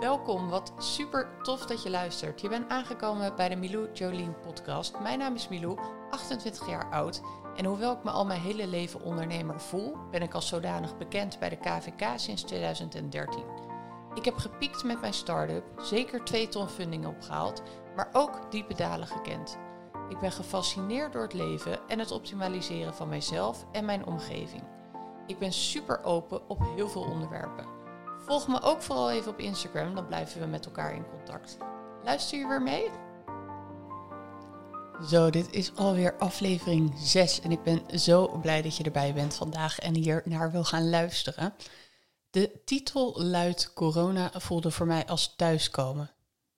Welkom, wat super tof dat je luistert. Je bent aangekomen bij de Milou Jolien podcast. Mijn naam is Milou, 28 jaar oud. En hoewel ik me al mijn hele leven ondernemer voel, ben ik als zodanig bekend bij de KVK sinds 2013. Ik heb gepiekt met mijn start-up, zeker twee ton funding opgehaald, maar ook diepe dalen gekend. Ik ben gefascineerd door het leven en het optimaliseren van mijzelf en mijn omgeving. Ik ben super open op heel veel onderwerpen. Volg me ook vooral even op Instagram, dan blijven we met elkaar in contact. Luister je weer mee? Zo, dit is alweer aflevering 6 en ik ben zo blij dat je erbij bent vandaag en hier naar wil gaan luisteren. De titel luidt Corona voelde voor mij als thuiskomen.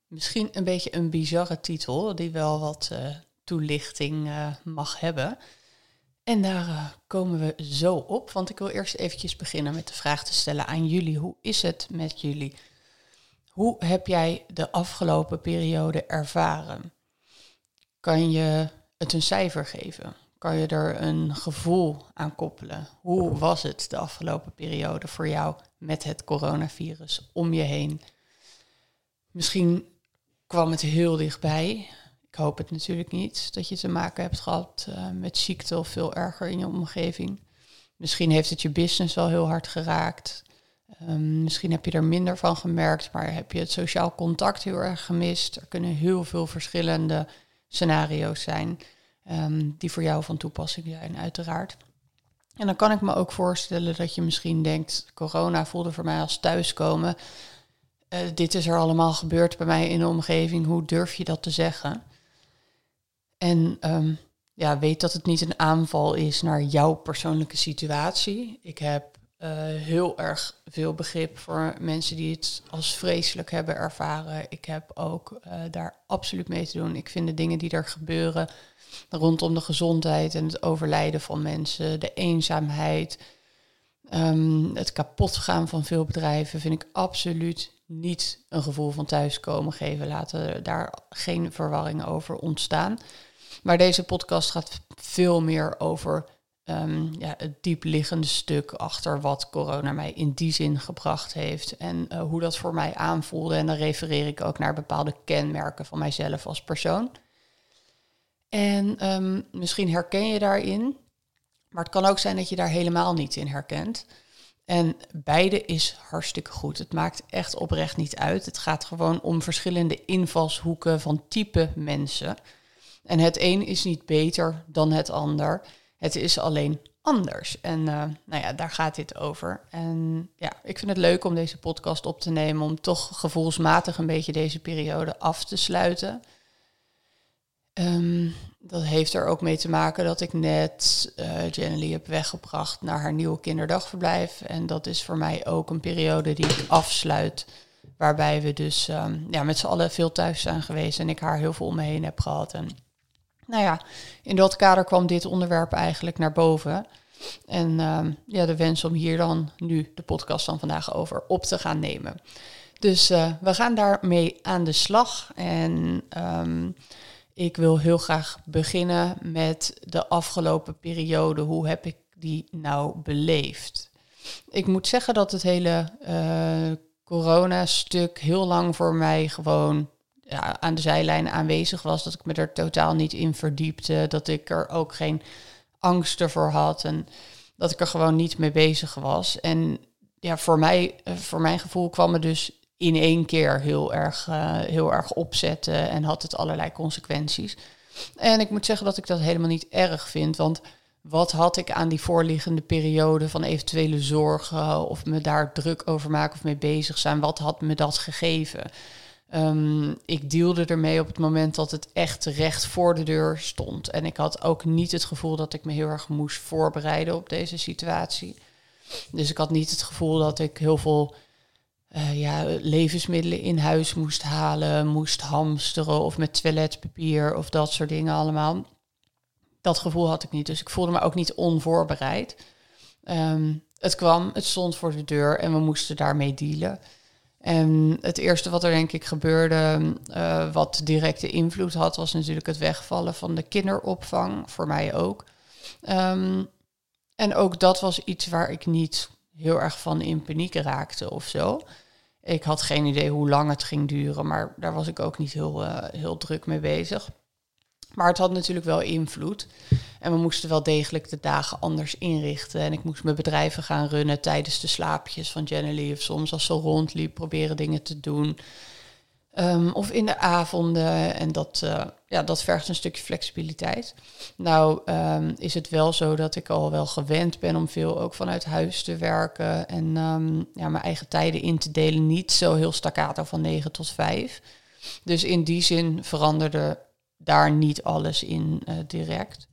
Misschien een beetje een bizarre titel die wel wat uh, toelichting uh, mag hebben. En daar uh, komen we zo op, want ik wil eerst eventjes beginnen met de vraag te stellen aan jullie. Hoe is het met jullie? Hoe heb jij de afgelopen periode ervaren? Kan je het een cijfer geven? Kan je er een gevoel aan koppelen? Hoe was het de afgelopen periode voor jou met het coronavirus om je heen? Misschien kwam het heel dichtbij. Ik hoop het natuurlijk niet dat je te maken hebt gehad uh, met ziekte of veel erger in je omgeving. Misschien heeft het je business wel heel hard geraakt. Um, misschien heb je er minder van gemerkt, maar heb je het sociaal contact heel erg gemist. Er kunnen heel veel verschillende scenario's zijn um, die voor jou van toepassing zijn, uiteraard. En dan kan ik me ook voorstellen dat je misschien denkt, corona voelde voor mij als thuiskomen. Uh, dit is er allemaal gebeurd bij mij in de omgeving. Hoe durf je dat te zeggen? En um, ja, weet dat het niet een aanval is naar jouw persoonlijke situatie. Ik heb uh, heel erg veel begrip voor mensen die het als vreselijk hebben ervaren. Ik heb ook uh, daar absoluut mee te doen. Ik vind de dingen die er gebeuren rondom de gezondheid en het overlijden van mensen, de eenzaamheid, um, het kapotgaan van veel bedrijven, vind ik absoluut niet een gevoel van thuiskomen geven. Laten daar geen verwarring over ontstaan. Maar deze podcast gaat veel meer over um, ja, het diepliggende stuk achter wat corona mij in die zin gebracht heeft. En uh, hoe dat voor mij aanvoelde. En dan refereer ik ook naar bepaalde kenmerken van mijzelf als persoon. En um, misschien herken je daarin. Maar het kan ook zijn dat je daar helemaal niet in herkent. En beide is hartstikke goed. Het maakt echt oprecht niet uit. Het gaat gewoon om verschillende invalshoeken van type mensen. En het een is niet beter dan het ander. Het is alleen anders. En uh, nou ja, daar gaat dit over. En ja, ik vind het leuk om deze podcast op te nemen, om toch gevoelsmatig een beetje deze periode af te sluiten. Um, dat heeft er ook mee te maken dat ik net uh, Jenny heb weggebracht naar haar nieuwe kinderdagverblijf. En dat is voor mij ook een periode die ik afsluit. Waarbij we dus um, ja, met z'n allen veel thuis zijn geweest en ik haar heel veel om me heen heb gehad. En nou ja, in dat kader kwam dit onderwerp eigenlijk naar boven. En um, ja, de wens om hier dan nu de podcast van vandaag over op te gaan nemen. Dus uh, we gaan daarmee aan de slag. En um, ik wil heel graag beginnen met de afgelopen periode. Hoe heb ik die nou beleefd? Ik moet zeggen dat het hele uh, corona-stuk heel lang voor mij gewoon ja, aan de zijlijn aanwezig was. Dat ik me er totaal niet in verdiepte. Dat ik er ook geen angsten voor had. En dat ik er gewoon niet mee bezig was. En ja, voor mij, eh, voor mijn gevoel kwam het dus in één keer heel erg, uh, heel erg opzetten. En had het allerlei consequenties. En ik moet zeggen dat ik dat helemaal niet erg vind. Want wat had ik aan die voorliggende periode van eventuele zorgen of me daar druk over maken of mee bezig zijn? Wat had me dat gegeven? Um, ik deelde ermee op het moment dat het echt recht voor de deur stond. En ik had ook niet het gevoel dat ik me heel erg moest voorbereiden op deze situatie. Dus ik had niet het gevoel dat ik heel veel uh, ja, levensmiddelen in huis moest halen, moest hamsteren of met toiletpapier of dat soort dingen allemaal. Dat gevoel had ik niet. Dus ik voelde me ook niet onvoorbereid. Um, het kwam, het stond voor de deur en we moesten daarmee dealen. En het eerste wat er denk ik gebeurde, uh, wat directe invloed had, was natuurlijk het wegvallen van de kinderopvang, voor mij ook. Um, en ook dat was iets waar ik niet heel erg van in paniek raakte of zo. Ik had geen idee hoe lang het ging duren, maar daar was ik ook niet heel, uh, heel druk mee bezig. Maar het had natuurlijk wel invloed. En we moesten wel degelijk de dagen anders inrichten. En ik moest mijn bedrijven gaan runnen tijdens de slaapjes van Jenny. Of soms als ze rondliep, proberen dingen te doen. Ehm, of in de avonden. En dat, uh, ja, dat vergt een stukje flexibiliteit. Nou um, is het wel zo dat ik al wel gewend ben om veel ook vanuit huis te werken. En um, ja, mijn eigen tijden in te delen. Niet zo heel staccato van 9 tot 5. Dus in die zin veranderde daar niet alles in uh, direct.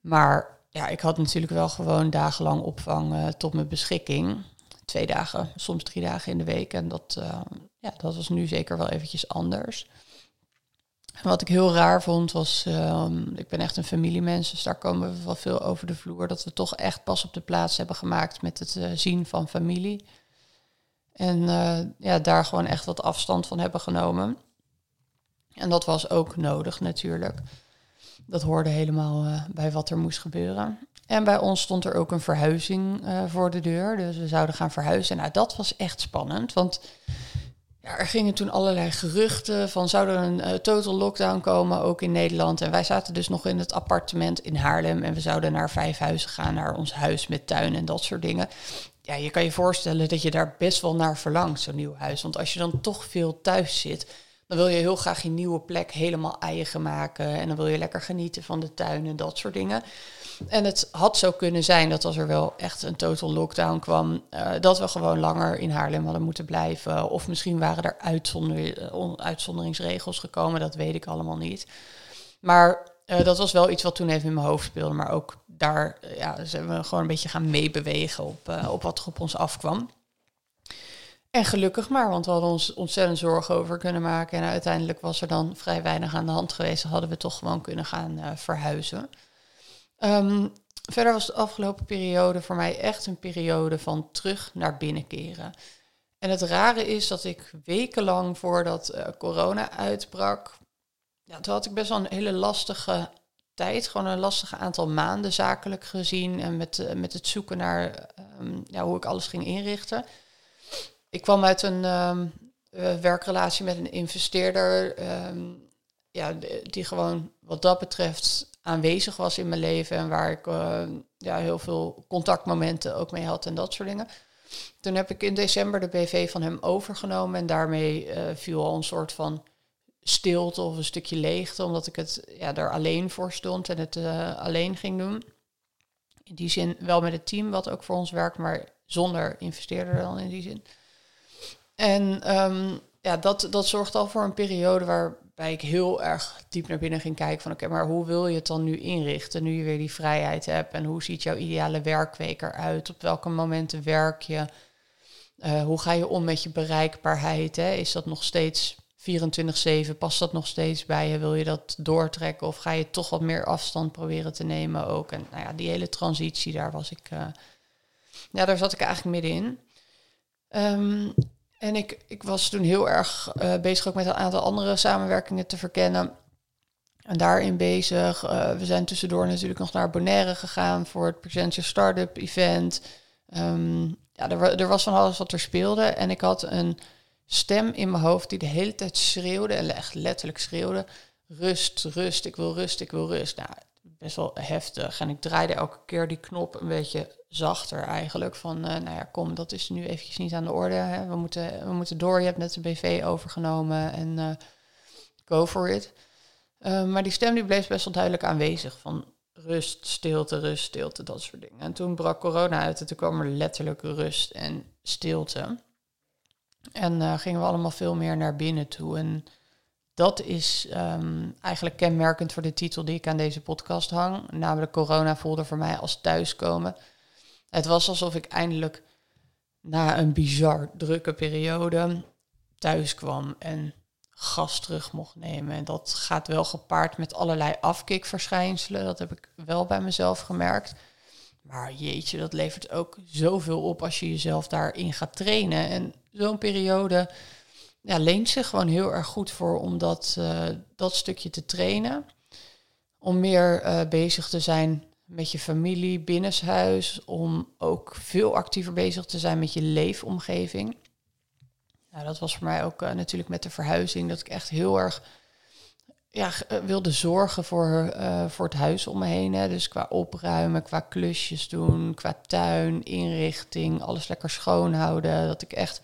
Maar ja, ik had natuurlijk wel gewoon dagenlang opvang uh, tot mijn beschikking. Twee dagen, soms drie dagen in de week. En dat, uh, ja, dat was nu zeker wel eventjes anders. En wat ik heel raar vond was, um, ik ben echt een familiemens, dus daar komen we wel veel over de vloer. Dat we toch echt pas op de plaats hebben gemaakt met het zien van familie. En ja, daar gewoon echt wat afstand van hebben genomen. En dat was ook nodig natuurlijk. Dat hoorde helemaal uh, bij wat er moest gebeuren. En bij ons stond er ook een verhuizing uh, voor de deur. Dus we zouden gaan verhuizen. Nou, dat was echt spannend. Want ja, er gingen toen allerlei geruchten van zou er een uh, total lockdown komen, ook in Nederland. En wij zaten dus nog in het appartement in Haarlem. En we zouden naar vijf huizen gaan, naar ons huis met tuin en dat soort dingen. Ja, je kan je voorstellen dat je daar best wel naar verlangt, zo'n nieuw huis. Want als je dan toch veel thuis zit, dan wil je heel graag je nieuwe plek helemaal eigen maken. En dan wil je lekker genieten van de tuin en dat soort dingen. En het had zo kunnen zijn dat als er wel echt een total lockdown kwam, uh, dat we gewoon langer in Haarlem hadden moeten blijven. Of misschien waren er uitzonder, uitzonderingsregels gekomen, dat weet ik allemaal niet. Maar uh, dat was wel iets wat toen even in mijn hoofd speelde. Maar ook daar ja, zijn we gewoon een beetje gaan meebewegen op, op wat er op ons afkwam. En gelukkig maar, want we hadden ons ontzettend zorgen over kunnen maken. En uiteindelijk was er dan vrij weinig aan de hand geweest. Hadden we toch gewoon kunnen gaan uh, verhuizen. Um, verder was de afgelopen periode voor mij echt een periode van terug naar binnen keren. En het rare is dat ik wekenlang voordat uh, corona uitbrak, ja, toen had ik best wel een hele lastige tijd. Gewoon een lastige aantal maanden zakelijk gezien. En met, uh, met het zoeken naar um, ja, hoe ik alles ging inrichten ik kwam uit een um, uh, werkrelatie met een investeerder. Um, ja, die gewoon wat dat betreft aanwezig was in mijn leven. En waar ik uh, ja, heel veel contactmomenten ook mee had en dat soort dingen. Toen heb ik in december de BV van hem overgenomen. En daarmee uh, viel al een soort van stilte of een stukje leegte. Omdat ik het ja, daar alleen voor stond en het alleen ging doen. In die zin wel met het team wat ook voor ons werkt, maar zonder investeerder dan in die zin. En um, ja, dat, dat zorgt al voor een periode waarbij ik heel erg diep naar binnen ging kijken van oké, maar hoe wil je het dan nu inrichten, nu je weer die vrijheid hebt? En hoe ziet jouw ideale werkweek eruit? Op welke momenten werk je? Uh, hoe ga je om met je bereikbaarheid? Hè? Is dat nog steeds 24-7? Past dat nog steeds bij je? Wil je dat doortrekken? Of ga je toch wat meer afstand proberen te nemen ook? En nou ja, die hele transitie, daar was ik... Uh, ja, daar zat ik eigenlijk middenin. Um, en ik, ik was toen heel erg uh, bezig ook met een aantal andere samenwerkingen te verkennen. En daarin bezig. Uh, we zijn tussendoor natuurlijk nog naar Bonaire gegaan voor het Present Your Startup event. Um, ja, er, er, was van alles wat er speelde. En ik had een stem in mijn hoofd die de hele tijd schreeuwde, en echt letterlijk schreeuwde. Rust, rust, ik wil rust, ik wil rust. Nou, best wel heftig. En ik draaide elke keer die knop een beetje zachter eigenlijk. Van, uh, nou ja, kom, dat is nu eventjes niet aan de orde. Hè. We, moeten, we moeten door. Je hebt net de BV overgenomen en uh, go for it. Uh, maar die stem die bleef best wel duidelijk aanwezig. Van rust, stilte, rust, stilte, dat soort dingen. En toen brak corona uit en toen kwam er letterlijk rust en stilte. En gingen we allemaal veel meer naar binnen toe. En dat is um, eigenlijk kenmerkend voor de titel die ik aan deze podcast hang. Namelijk corona voelde voor mij als thuiskomen. Het was alsof ik eindelijk na een bizar drukke periode thuis kwam en gas terug mocht nemen. En dat gaat wel gepaard met allerlei afkikverschijnselen. Dat heb ik wel bij mezelf gemerkt. Maar jeetje, dat levert ook zoveel op als je jezelf daarin gaat trainen. En zo'n periode ja, leent zich gewoon heel erg goed voor om dat, uh, dat stukje te trainen. Om meer uh, bezig te zijn met je familie binnenshuis, om ook veel actiever bezig te zijn met je leefomgeving. Nou, dat was voor mij ook uh, natuurlijk met de verhuizing, dat ik echt heel erg ja, eh, wilde zorgen voor, voor het huis om me heen. Hè. Dus qua opruimen, qua klusjes doen, qua tuin, inrichting, alles lekker schoonhouden. Dat ik echt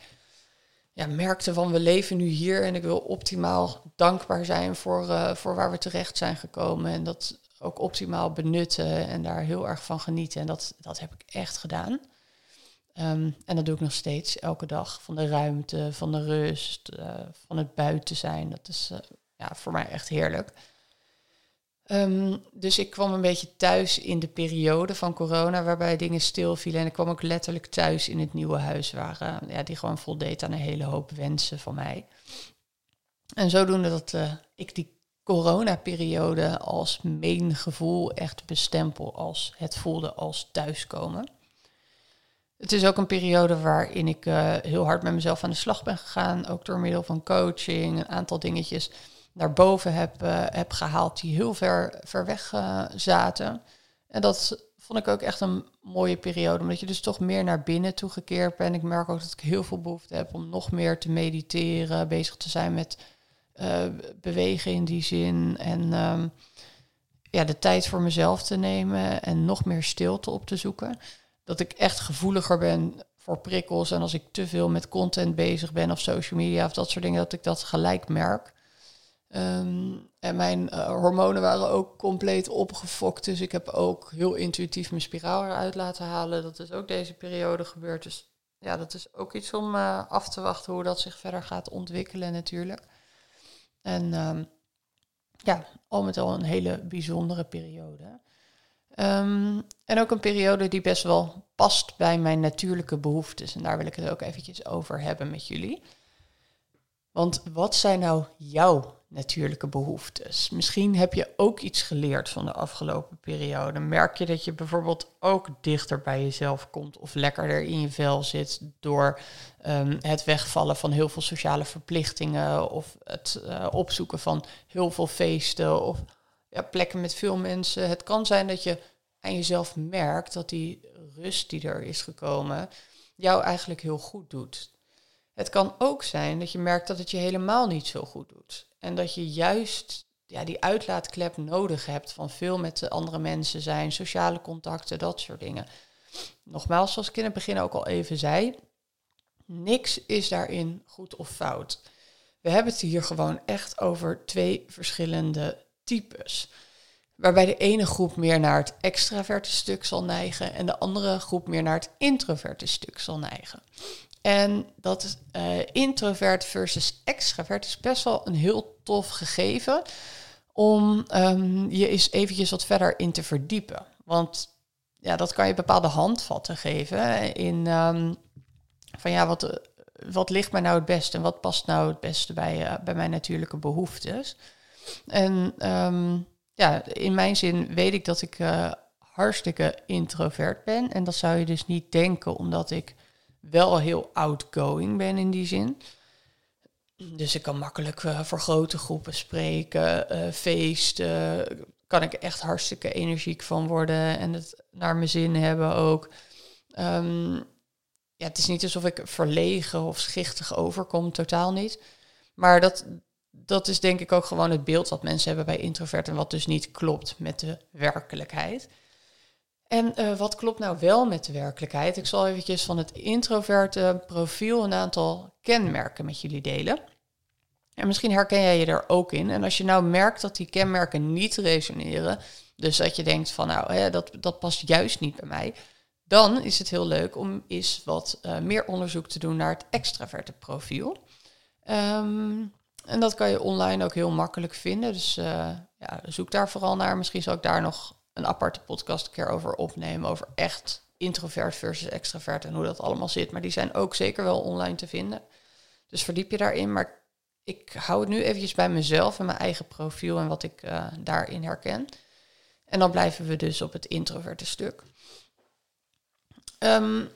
ja, merkte van we leven nu hier en ik wil optimaal dankbaar zijn voor, uh, voor waar we terecht zijn gekomen. En dat ook optimaal benutten en daar heel erg van genieten. En dat, dat heb ik echt gedaan. Um, en dat doe ik nog steeds, elke dag. Van de ruimte, van de rust, uh, van het buiten zijn. Dat is uh, ja, voor mij echt heerlijk. Um, dus ik kwam een beetje thuis in de periode van corona, waarbij dingen stilvielen. En ik kwam ook letterlijk thuis in het nieuwe huis, waar uh, ja, die gewoon voldeed aan een hele hoop wensen van mij. En zodoende dat ik die coronaperiode als main gevoel echt bestempel als het voelde als thuiskomen. Het is ook een periode waarin ik uh, heel hard met mezelf aan de slag ben gegaan. Ook door middel van coaching, een aantal dingetjes naar boven heb, uh, heb gehaald die heel ver, ver weg uh, zaten. En dat vond ik ook echt een mooie periode, omdat je dus toch meer naar binnen toegekeerd bent. Ik merk ook dat ik heel veel behoefte heb om nog meer te mediteren, bezig te zijn met bewegen in die zin. En um, ja, de tijd voor mezelf te nemen en nog meer stilte op te zoeken dat ik echt gevoeliger ben voor prikkels. En als ik te veel met content bezig ben of social media of dat soort dingen, dat ik dat gelijk merk. Um, en mijn uh, hormonen waren ook compleet opgefokt. Dus ik heb ook heel intuïtief mijn spiraal eruit laten halen. Dat is ook deze periode gebeurd. Dus ja, dat is ook iets om uh, af te wachten hoe dat zich verder gaat ontwikkelen natuurlijk. En um, ja, al met al een hele bijzondere periode. Um, en ook een periode die best wel past bij mijn natuurlijke behoeftes. En daar wil ik het ook eventjes over hebben met jullie. Want wat zijn nou jouw natuurlijke behoeftes? Misschien heb je ook iets geleerd van de afgelopen periode. Merk je dat je bijvoorbeeld ook dichter bij jezelf komt of lekkerder in je vel zit door um, het wegvallen van heel veel sociale verplichtingen of het uh, opzoeken van heel veel feesten of ja, plekken met veel mensen. Het kan zijn dat je aan jezelf merkt dat die rust die er is gekomen jou eigenlijk heel goed doet. Het kan ook zijn dat je merkt dat het je helemaal niet zo goed doet. En dat je juist ja, die uitlaatklep nodig hebt van veel met de andere mensen zijn, sociale contacten, dat soort dingen. Nogmaals, zoals ik in het begin ook al even zei, niks is daarin goed of fout. We hebben het hier gewoon echt over twee verschillende types. Waarbij de ene groep meer naar het extraverte stuk zal neigen en de andere groep meer naar het introverte stuk zal neigen. En dat uh, introvert versus extravert is best wel een heel tof gegeven om um, je eens eventjes wat verder in te verdiepen. Want ja, dat kan je bepaalde handvatten geven in um, van ja, wat, wat ligt mij nou het beste en wat past nou het beste bij, uh, bij mijn natuurlijke behoeftes. En um, ja, in mijn zin weet ik dat ik uh, hartstikke introvert ben. En dat zou je dus niet denken, omdat ik wel heel outgoing ben in die zin. Dus ik kan makkelijk uh, voor grote groepen spreken, uh, feesten. Kan ik echt hartstikke energiek van worden en het naar mijn zin hebben ook. Um, ja, het is niet alsof ik verlegen of schichtig overkom, totaal niet. Maar dat, dat is denk ik ook gewoon het beeld wat mensen hebben bij introverten, wat dus niet klopt met de werkelijkheid. En uh, wat klopt nou wel met de werkelijkheid? Ik zal eventjes van het introverte profiel een aantal kenmerken met jullie delen. En misschien herken jij je er ook in. En als je nou merkt dat die kenmerken niet resoneren, dus dat je denkt van nou, hè, dat, dat past juist niet bij mij, dan is het heel leuk om eens wat uh, meer onderzoek te doen naar het extraverte profiel. Um, en dat kan je online ook heel makkelijk vinden. Dus uh, ja, zoek daar vooral naar. Misschien zal ik daar nog een aparte podcast een keer over opnemen. Over echt introvert versus extravert en hoe dat allemaal zit. Maar die zijn ook zeker wel online te vinden. Dus verdiep je daarin. Maar ik hou het nu eventjes bij mezelf en mijn eigen profiel en wat ik uh, daarin herken. En dan blijven we dus op het introverte stuk. Um,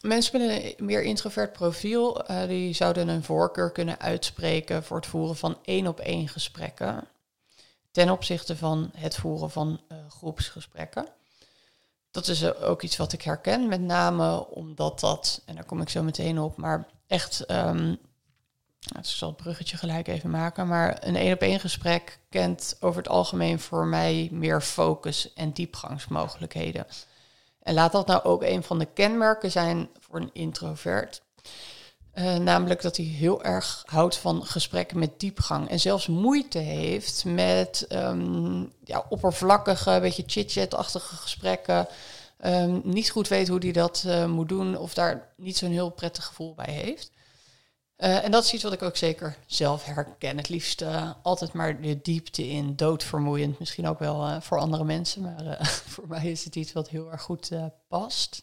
Mensen met een meer introvert profiel, uh, die zouden een voorkeur kunnen uitspreken voor het voeren van één op één gesprekken. Ten opzichte van het voeren van uh, groepsgesprekken. Dat is uh, ook iets wat ik herken, met name omdat dat, en daar kom ik zo meteen op, maar echt um, nou, ik zal het bruggetje gelijk even maken, maar een één op één gesprek kent over het algemeen voor mij meer focus en diepgangsmogelijkheden. En laat dat nou ook een van de kenmerken zijn voor een introvert. Uh, namelijk dat hij heel erg houdt van gesprekken met diepgang. En zelfs moeite heeft met um, ja, oppervlakkige, beetje chit-chat-achtige gesprekken. Um, niet goed weet hoe hij dat uh, moet doen of daar niet zo'n heel prettig gevoel bij heeft. Uh, en dat is iets wat ik ook zeker zelf herken. Het liefst altijd maar de diepte in, doodvermoeiend. Misschien ook wel voor andere mensen, maar voor mij is het iets wat heel erg goed past.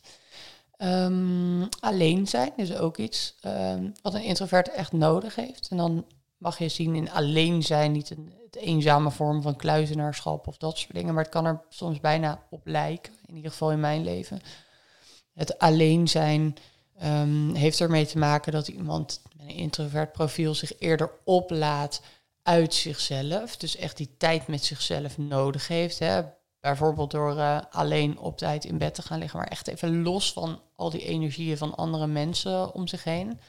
Um, alleen zijn is ook iets um, wat een introvert echt nodig heeft. En dan mag je zien in alleen zijn niet een het eenzame vorm van kluizenaarschap of dat soort dingen. Maar het kan er soms bijna op lijken, in ieder geval in mijn leven. Het alleen zijn um, heeft ermee te maken dat iemand met een introvert profiel zich eerder oplaat uit zichzelf. Dus echt die tijd met zichzelf nodig heeft. Hè. Bijvoorbeeld door uh, alleen op tijd in bed te gaan liggen, maar echt even los van al die energieën van andere mensen om zich heen.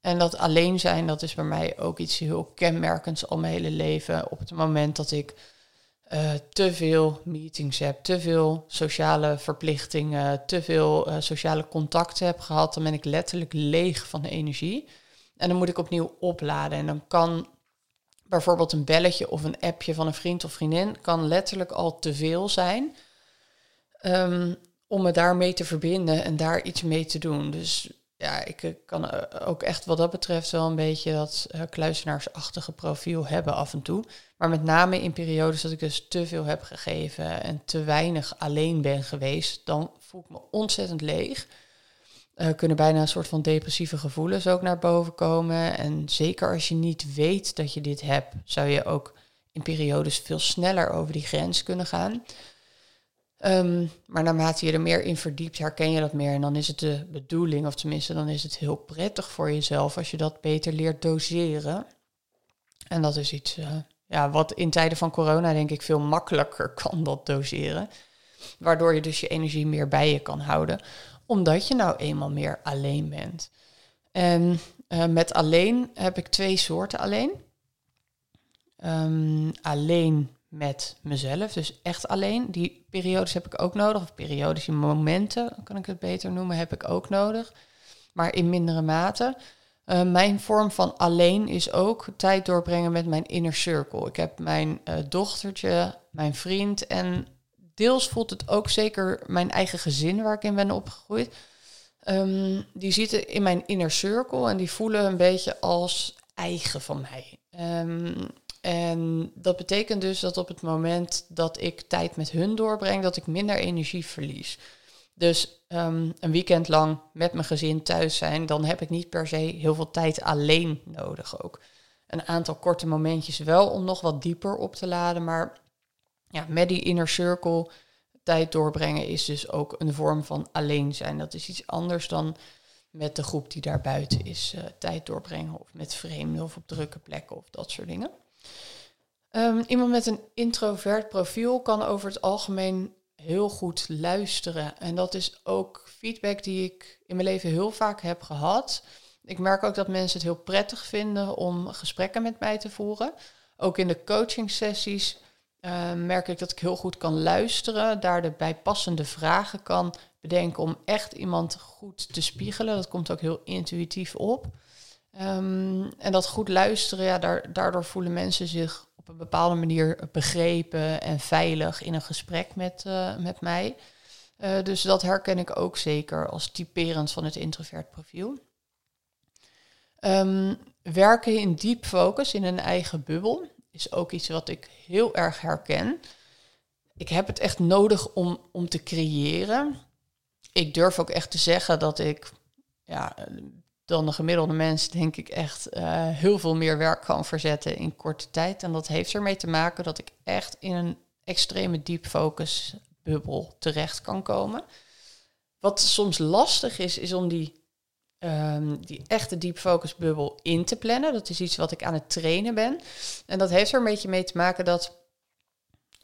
En dat alleen zijn, dat is bij mij ook iets heel kenmerkends al mijn hele leven. Op het moment dat ik uh, te veel meetings heb, te veel sociale verplichtingen, te veel uh, sociale contacten heb gehad, dan ben ik letterlijk leeg van de energie. En dan moet ik opnieuw opladen. En dan kan bijvoorbeeld een belletje of een appje van een vriend of vriendin kan letterlijk al te veel zijn. Um, om me daarmee te verbinden en daar iets mee te doen. Dus ja, ik eh, kan eh, ook echt wat dat betreft wel een beetje dat uh, kluizenaarsachtige profiel hebben af en toe. Maar met name in periodes dat ik dus te veel heb gegeven en te weinig alleen ben geweest, dan voel ik me ontzettend leeg. Uh, kunnen bijna een soort van depressieve gevoelens ook naar boven komen. En zeker als je niet weet dat je dit hebt, zou je ook in periodes veel sneller over die grens kunnen gaan. Um, maar naarmate je er meer in verdiept, herken je dat meer. En dan is het de bedoeling, of tenminste, dan is het heel prettig voor jezelf als je dat beter leert doseren. En dat is iets uh, ja, wat in tijden van corona, denk ik, veel makkelijker kan dat doseren. Waardoor je dus je energie meer bij je kan houden omdat je nou eenmaal meer alleen bent. En uh, met alleen heb ik twee soorten alleen. Um, alleen met mezelf, dus echt alleen. Die periodes heb ik ook nodig, of periodische momenten, kan ik het beter noemen, heb ik ook nodig. Maar in mindere mate. Uh, mijn vorm van alleen is ook tijd doorbrengen met mijn inner circle. Ik heb mijn uh, dochtertje, mijn vriend en deels voelt het ook zeker mijn eigen gezin waar ik in ben opgegroeid. Um, die zitten in mijn inner circle en die voelen een beetje als eigen van mij. Um, en dat betekent dus dat op het moment dat ik tijd met hun doorbreng, dat ik minder energie verlies. Dus um, een weekend lang met mijn gezin thuis zijn, dan heb ik niet per se heel veel tijd alleen nodig ook. Een aantal korte momentjes wel om nog wat dieper op te laden, maar ja, met die inner circle tijd doorbrengen is dus ook een vorm van alleen zijn. Dat is iets anders dan met de groep die daar buiten is uh, tijd doorbrengen of met vreemden of op drukke plekken of dat soort dingen. Um, iemand met een introvert profiel kan over het algemeen heel goed luisteren. En dat is ook feedback die ik in mijn leven heel vaak heb gehad. Ik merk ook dat mensen het heel prettig vinden om gesprekken met mij te voeren. Ook in de coaching sessies uh, merk ik dat ik heel goed kan luisteren, daar de bijpassende vragen kan bedenken om echt iemand goed te spiegelen. Dat komt ook heel intuïtief op. Um, en dat goed luisteren, ja, daar, daardoor voelen mensen zich op een bepaalde manier begrepen en veilig in een gesprek met, uh, met mij. Uh, dus dat herken ik ook zeker als typerend van het introvert profiel. Um, werken in diep focus in een eigen bubbel is ook iets wat ik heel erg herken. Ik heb het echt nodig om, om te creëren. Ik durf ook echt te zeggen dat ik ja, dan de gemiddelde mens, denk ik, echt uh, heel veel meer werk kan verzetten in korte tijd. En dat heeft ermee te maken dat ik echt in een extreme diep focus bubbel terecht kan komen. Wat soms lastig is, is om die um, die echte deep focus bubbel in te plannen. Dat is iets wat ik aan het trainen ben. En dat heeft er een beetje mee te maken dat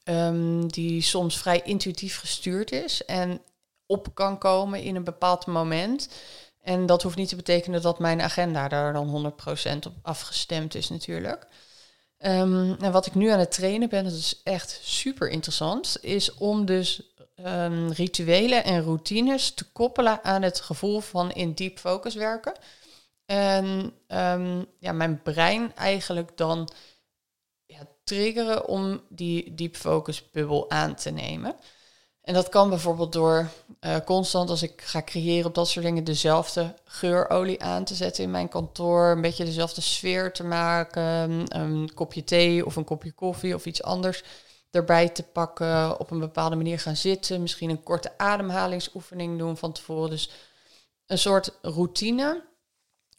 um, die soms vrij intuïtief gestuurd is en op kan komen in een bepaald moment. En dat hoeft niet te betekenen dat mijn agenda daar dan 100% op afgestemd is natuurlijk. Um, en wat ik nu aan het trainen ben, dat is echt super interessant, is om dus um, rituelen en routines te koppelen aan het gevoel van in deep focus werken. En um, ja, mijn brein eigenlijk dan ja, triggeren om die deep focus bubbel aan te nemen. En dat kan bijvoorbeeld door uh, constant als ik ga creëren op dat soort dingen dezelfde geurolie aan te zetten in mijn kantoor, een beetje dezelfde sfeer te maken, een kopje thee of een kopje koffie of iets anders erbij te pakken, op een bepaalde manier gaan zitten, misschien een korte ademhalingsoefening doen van tevoren. Dus een soort routine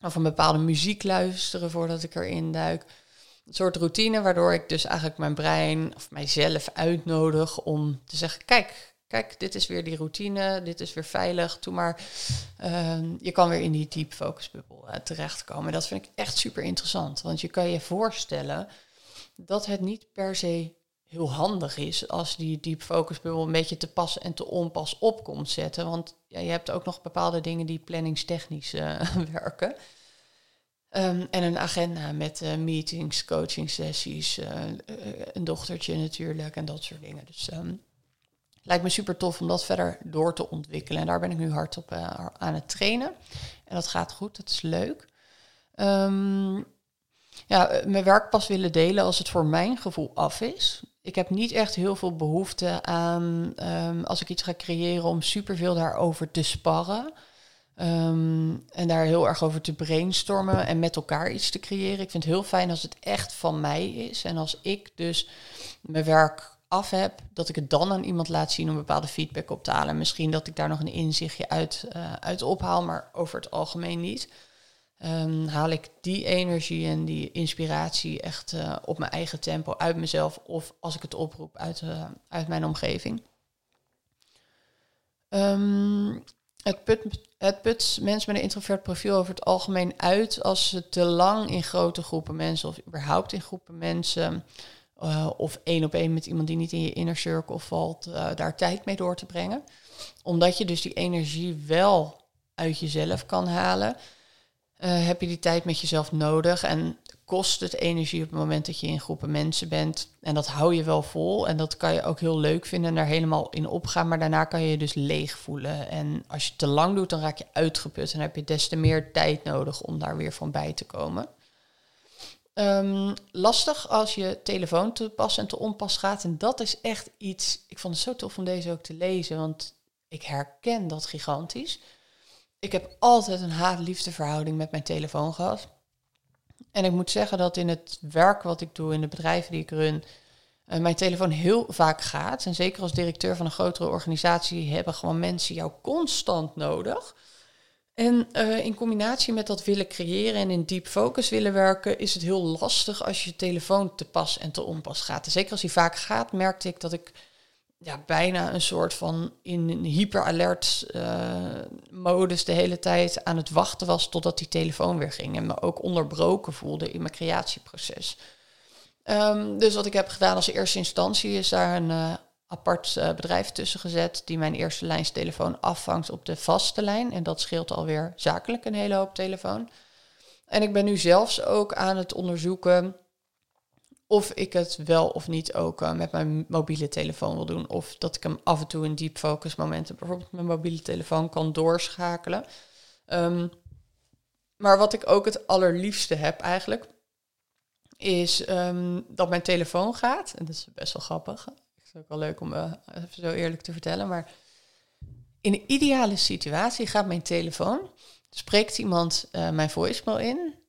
of een bepaalde muziek luisteren voordat ik erin duik. Een soort routine waardoor ik dus eigenlijk mijn brein of mijzelf uitnodig om te zeggen: kijk, kijk, dit is weer die routine, dit is weer veilig, doe maar. Ehm, je kan weer in die deep focus bubbel uh, terechtkomen. Dat vind ik echt super interessant, want je kan je voorstellen dat het niet per se heel handig is als die deep focus bubbel een beetje te pas en te onpas op komt zetten. Want ja, je hebt ook nog bepaalde dingen die planningstechnisch uh, werken. Um, en een agenda met uh, meetings, coaching sessies, uh, een dochtertje natuurlijk en dat soort dingen. Dus um, lijkt me super tof om dat verder door te ontwikkelen. En daar ben ik nu hard op aan het trainen. En dat gaat goed, dat is leuk. Um, ja, mijn werk pas willen delen als het voor mijn gevoel af is ik heb niet echt heel veel behoefte aan, um, als ik iets ga creëren, om superveel daarover te sparren. Um, en daar heel erg over te brainstormen en met elkaar iets te creëren. Ik vind het heel fijn als het echt van mij is. En als ik dus mijn werk af heb, dat ik het dan aan iemand laat zien om bepaalde feedback op te halen. Misschien dat ik daar nog een inzichtje uit, uh, uit ophaal, maar over het algemeen niet. Um, haal ik die energie en die inspiratie echt uh, op mijn eigen tempo uit mezelf of als ik het oproep uit, uh, uit mijn omgeving. Um, het, put, het put mensen met een introvert profiel over het algemeen uit als ze te lang in grote groepen mensen of überhaupt in groepen mensen uh, of één op één met iemand die niet in je inner circle valt, daar tijd mee door te brengen. Omdat je dus die energie wel uit jezelf kan halen uh, heb je die tijd met jezelf nodig en kost het energie op het moment dat je in groepen mensen bent. En dat hou je wel vol en dat kan je ook heel leuk vinden en daar helemaal in opgaan. Maar daarna kan je je dus leeg voelen. En als je te lang doet, dan raak je uitgeput en heb je des te meer tijd nodig om daar weer van bij te komen. Um, lastig als je telefoon te pas en te onpas gaat. En dat is echt iets. Ik vond het zo tof om deze ook te lezen, want ik herken dat gigantisch ik heb altijd een haat-liefde verhouding met mijn telefoon gehad. En ik moet zeggen dat in het werk wat ik doe, in de bedrijven die ik run, uh, mijn telefoon heel vaak gaat. En zeker als directeur van een grotere organisatie hebben gewoon mensen jou constant nodig. En uh, in combinatie met dat willen creëren en in deep focus willen werken, is het heel lastig als je telefoon te pas en te onpas gaat. En zeker als hij vaak gaat, merkte ik dat ik ja, bijna een soort van in een hyperalert uh, modus de hele tijd aan het wachten was totdat die telefoon weer ging. En me ook onderbroken voelde in mijn creatieproces. Um, dus wat ik heb gedaan als eerste instantie is daar een uh, apart uh, bedrijf tussen gezet die mijn eerste lijnstelefoon afvangt op de vaste lijn. En dat scheelt alweer zakelijk een hele hoop telefoon. En ik ben nu zelfs ook aan het onderzoeken of ik het wel of niet ook uh, met mijn mobiele telefoon wil doen. Of dat ik hem af en toe in deep focus momenten, bijvoorbeeld mijn mobiele telefoon, kan doorschakelen. Um, maar wat ik ook het allerliefste heb eigenlijk, is um, dat mijn telefoon gaat. En dat is best wel grappig. Het is ook wel leuk om uh, even zo eerlijk te vertellen. Maar in een ideale situatie gaat mijn telefoon, spreekt iemand uh, mijn voicemail in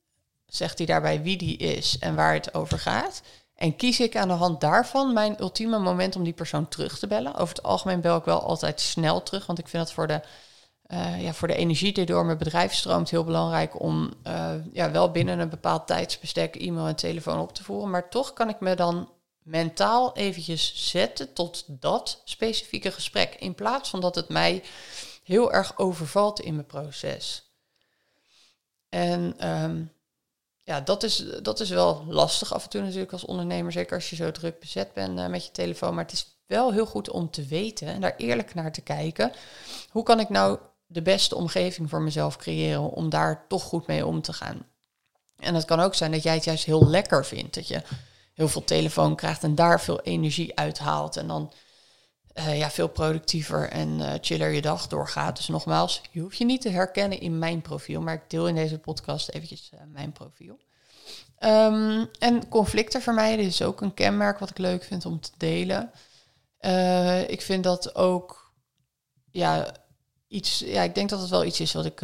zegt hij daarbij wie die is en waar het over gaat. En kies ik aan de hand daarvan mijn ultieme moment om die persoon terug te bellen. Over het algemeen bel ik wel altijd snel terug, want ik vind dat voor de, uh, ja, voor de energie die door mijn bedrijf stroomt heel belangrijk om uh, ja, wel binnen een bepaald tijdsbestek e-mail en telefoon op te voeren. Maar toch kan ik me dan mentaal eventjes zetten tot dat specifieke gesprek. In plaats van dat het mij heel erg overvalt in mijn proces. En um, ja, dat is, dat is wel lastig af en toe natuurlijk als ondernemer. Zeker als je zo druk bezet bent uh, met je telefoon. Maar het is wel heel goed om te weten en daar eerlijk naar te kijken. Hoe kan ik nou de beste omgeving voor mezelf creëren om daar toch goed mee om te gaan. En het kan ook zijn dat jij het juist heel lekker vindt. Dat je heel veel telefoon krijgt en daar veel energie uithaalt. En dan uh, ja, veel productiever en uh, chiller je dag doorgaat. Dus nogmaals, je hoeft je niet te herkennen in mijn profiel. Maar ik deel in deze podcast eventjes uh, mijn profiel. Um, en conflicten vermijden is ook een kenmerk wat ik leuk vind om te delen. ik vind dat ook ja, iets. Ja, ik denk dat het wel iets is wat ik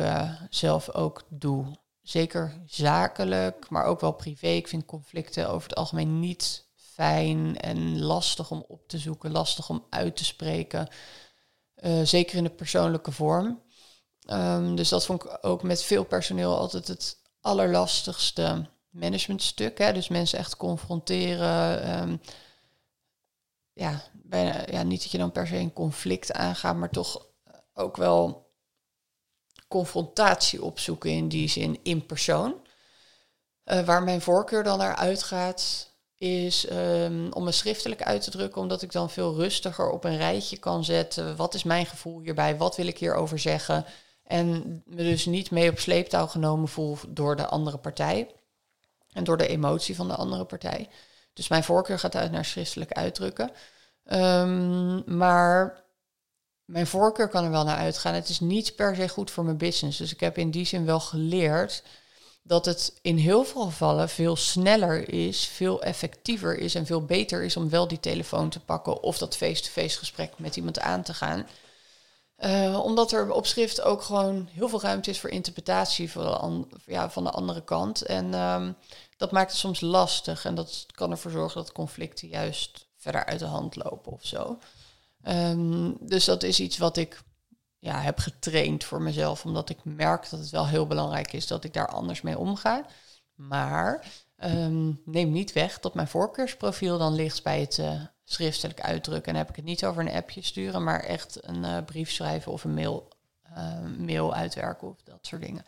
zelf ook doe zeker zakelijk, maar ook wel privé. Ik vind conflicten over het algemeen niet fijn en lastig om op te zoeken, lastig om uit te spreken. Uh, zeker in de persoonlijke vorm. Um, dus dat vond ik ook met veel personeel altijd het allerlastigste managementstuk. Hè? Dus mensen echt confronteren. Um, ja, bijna, ja, niet dat je dan per se een conflict aangaat, maar toch ook wel confrontatie opzoeken in die zin in persoon. Uh, waar mijn voorkeur dan naar uitgaat, is um, om me schriftelijk uit te drukken, omdat ik dan veel rustiger op een rijtje kan zetten. Wat is mijn gevoel hierbij? Wat wil ik hierover zeggen? En me dus niet mee op sleeptouw genomen voel door de andere partij. En door de emotie van de andere partij. Dus mijn voorkeur gaat uit naar schriftelijk uitdrukken. Um, maar mijn voorkeur kan er wel naar uitgaan. Het is niet per se goed voor mijn business. Dus ik heb in die zin wel geleerd dat het in heel veel gevallen veel sneller is, veel effectiever is en veel beter is om wel die telefoon te pakken of dat face-to-face gesprek met iemand aan te gaan. Uh, omdat er op schrift ook gewoon heel veel ruimte is voor interpretatie van de, ja, van de andere kant. En um, dat maakt het soms lastig en dat kan ervoor zorgen dat conflicten juist verder uit de hand lopen of zo. Um, dus dat is iets wat ik ja, heb getraind voor mezelf, omdat ik merk dat het wel heel belangrijk is dat ik daar anders mee omga. Maar um, neem niet weg dat mijn voorkeursprofiel dan ligt bij het uh, schriftelijk uitdrukken. En dan heb ik het niet over een appje sturen, maar echt een uh, brief schrijven of een mail, uh, mail uitwerken of dat soort dingen.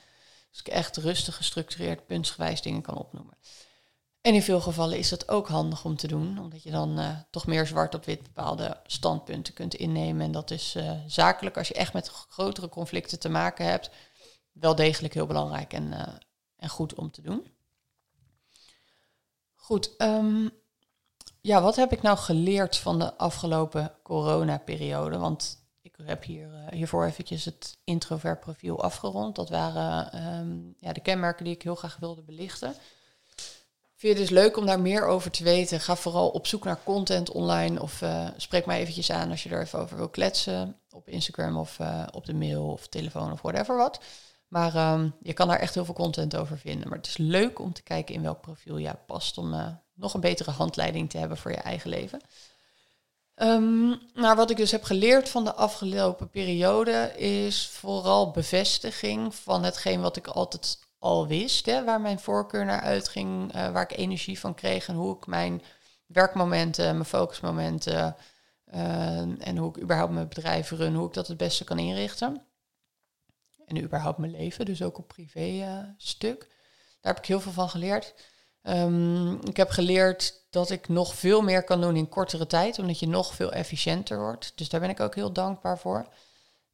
Dus ik echt rustig gestructureerd, puntsgewijs dingen kan opnoemen. En in veel gevallen is dat ook handig om te doen, omdat je dan uh, toch meer zwart op wit bepaalde standpunten kunt innemen. En dat is uh, zakelijk, als je echt met grotere conflicten te maken hebt, wel degelijk heel belangrijk en, uh, en goed om te doen. Goed, um, ja, wat heb ik nou geleerd van de afgelopen coronaperiode? Want ik heb hier, hiervoor eventjes het introvert profiel afgerond. Dat waren um, ja, de kenmerken die ik heel graag wilde belichten. Vind je het dus leuk om daar meer over te weten? Ga vooral op zoek naar content online of uh, spreek mij eventjes aan als je er even over wil kletsen op Instagram of uh, op de mail of telefoon of whatever wat. Maar um, je kan daar echt heel veel content over vinden. Maar het is leuk om te kijken in welk profiel jij past om uh, nog een betere handleiding te hebben voor je eigen leven. Um, wat ik dus heb geleerd van de afgelopen periode is vooral bevestiging van hetgeen wat ik altijd al wist, waar mijn voorkeur naar uitging, uh, waar ik energie van kreeg en hoe ik mijn werkmomenten, mijn focusmomenten uh, en hoe ik überhaupt mijn bedrijf run, hoe ik dat het beste kan inrichten. En überhaupt mijn leven, dus ook op privé uh, stuk. Daar heb ik heel veel van geleerd. Um, ik heb geleerd dat ik nog veel meer kan doen in kortere tijd, omdat je nog veel efficiënter wordt. Dus daar ben ik ook heel dankbaar voor.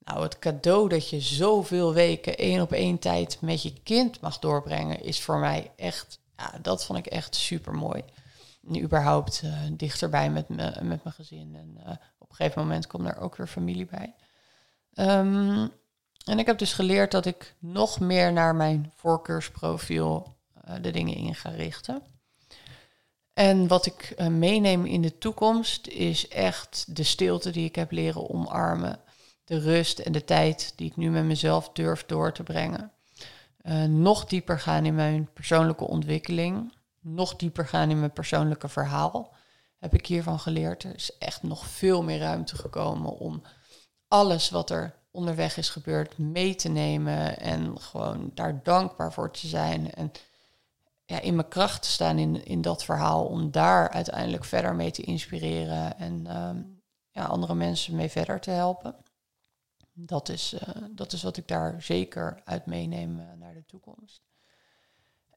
Nou, het cadeau dat je zoveel weken één op één tijd met je kind mag doorbrengen, is voor mij echt, ja, dat vond ik echt super mooi. Nu überhaupt uh, dichterbij met, me, met mijn gezin. En uh, op een gegeven moment komt er ook weer familie bij. Um, en ik heb dus geleerd dat ik nog meer naar mijn voorkeursprofiel uh, de dingen in ga richten. En wat ik meeneem in de toekomst is echt de stilte die ik heb leren omarmen de rust en de tijd die ik nu met mezelf durf door te brengen. Uh, nog dieper gaan in mijn persoonlijke ontwikkeling. Nog dieper gaan in mijn persoonlijke verhaal. Heb ik hiervan geleerd. Er is echt nog veel meer ruimte gekomen om alles wat er onderweg is gebeurd mee te nemen. En gewoon daar dankbaar voor te zijn. En ja, in mijn kracht te staan in, in dat verhaal. Om daar uiteindelijk verder mee te inspireren. En um, ja, andere mensen mee verder te helpen. Dat is, uh, dat is wat ik daar zeker uit meeneem uh, naar de toekomst.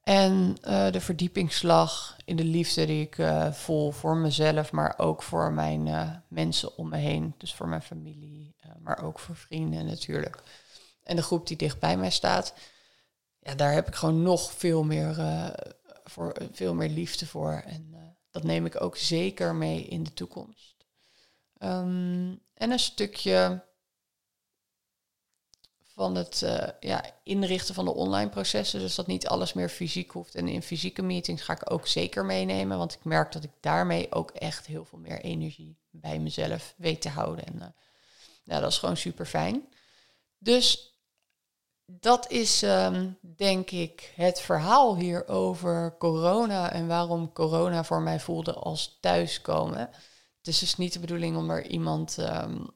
En uh, de verdiepingsslag in de liefde die ik voel voor mezelf, maar ook voor mijn mensen om me heen. Dus voor mijn familie, maar ook voor vrienden natuurlijk. en de groep die dicht bij mij staat, ja, daar heb ik gewoon nog veel meer, voor, veel meer liefde voor. En dat neem ik ook zeker mee in de toekomst. Ehm, en een stukje van het uh, ja, inrichten van de online processen. Dus dat niet alles meer fysiek hoeft. En in fysieke meetings ga ik ook zeker meenemen. Want ik merk dat ik daarmee ook echt heel veel meer energie bij mezelf weet te houden. En uh, ja, dat is gewoon super fijn. Dus dat is um, denk ik het verhaal hier over corona en waarom corona voor mij voelde als thuiskomen. Het is dus niet de bedoeling om er iemand um,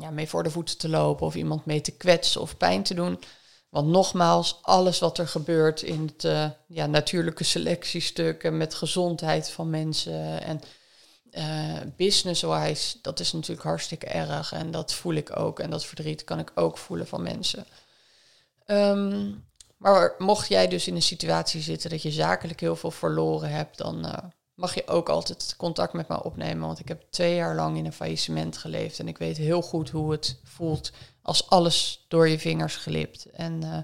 ja, mee voor de voeten te lopen of iemand mee te kwetsen of pijn te doen. Want nogmaals, alles wat er gebeurt in het uh, ja, natuurlijke selectiestuk en met gezondheid van mensen en uh, business-wise, dat is natuurlijk hartstikke erg. En dat voel ik ook. En dat verdriet kan ik ook voelen van mensen. Um, maar mocht jij dus in een situatie zitten dat je zakelijk heel veel verloren hebt, dan uh, mag je ook altijd contact met me opnemen. Want ik heb twee jaar lang in een faillissement geleefd. En ik weet heel goed hoe het voelt als alles door je vingers glipt. En uh,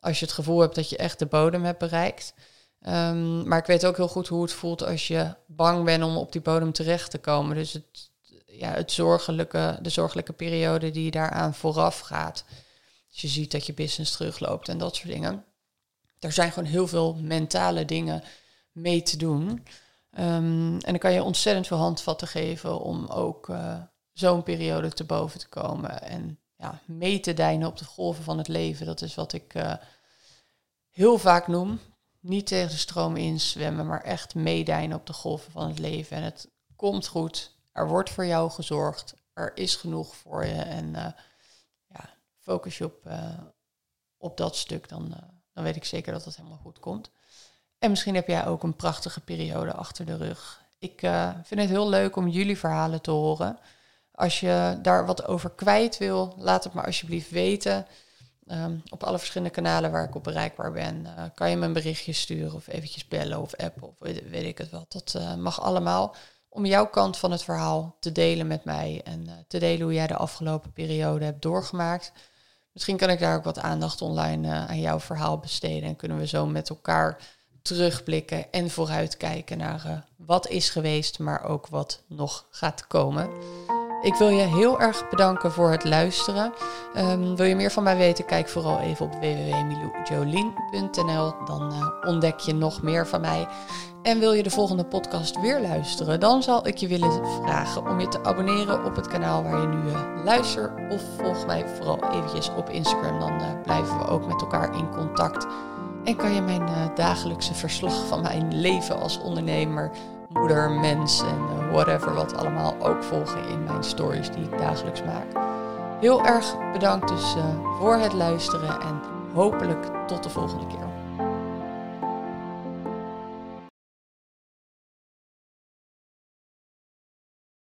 als je het gevoel hebt dat je echt de bodem hebt bereikt. Um, maar ik weet ook heel goed hoe het voelt als je bang bent om op die bodem terecht te komen. Dus het, ja, het zorgelijke, de zorgelijke periode die daaraan vooraf gaat. Als je ziet dat je business terugloopt en dat soort dingen. Er zijn gewoon heel veel mentale dingen mee te doen. Um, en dan kan je ontzettend veel handvatten geven om ook uh, zo'n periode te boven te komen. En ja, mee te dijnen op de golven van het leven. Dat is wat ik uh, heel vaak noem. Niet tegen de stroom inzwemmen, maar echt meedijnen op de golven van het leven. En het komt goed. Er wordt voor jou gezorgd. Er is genoeg voor je. En uh, ja, focus je op, op dat stuk. Dan, dan weet ik zeker dat het helemaal goed komt. En misschien heb jij ook een prachtige periode achter de rug. Ik uh, vind het heel leuk om jullie verhalen te horen. Als je daar wat over kwijt wil, laat het maar alsjeblieft weten. Um, op alle verschillende kanalen waar ik op bereikbaar ben, uh, kan je me een berichtje sturen of eventjes bellen of appen of weet, ik het wel. Dat uh, mag allemaal om jouw kant van het verhaal te delen met mij en te delen hoe jij de afgelopen periode hebt doorgemaakt. Misschien kan ik daar ook wat aandacht online aan jouw verhaal besteden en kunnen we zo met elkaar terugblikken en vooruitkijken naar uh, wat is geweest, maar ook wat nog gaat komen. Ik wil je heel erg bedanken voor het luisteren. Um, wil je meer van mij weten? Kijk vooral even op www.miloujolien.nl. Dan uh, ontdek je nog meer van mij. En wil je de volgende podcast weer luisteren? Dan zal ik je willen vragen om je te abonneren op het kanaal waar je nu uh, luistert. Of volg mij vooral eventjes op Instagram. Dan blijven we ook met elkaar in contact. En kan je mijn uh, dagelijkse verslag van mijn leven als ondernemer, moeder, mens en uh, whatever wat allemaal ook volgen in mijn stories die ik dagelijks maak. Heel erg bedankt dus uh, voor het luisteren en hopelijk tot de volgende keer.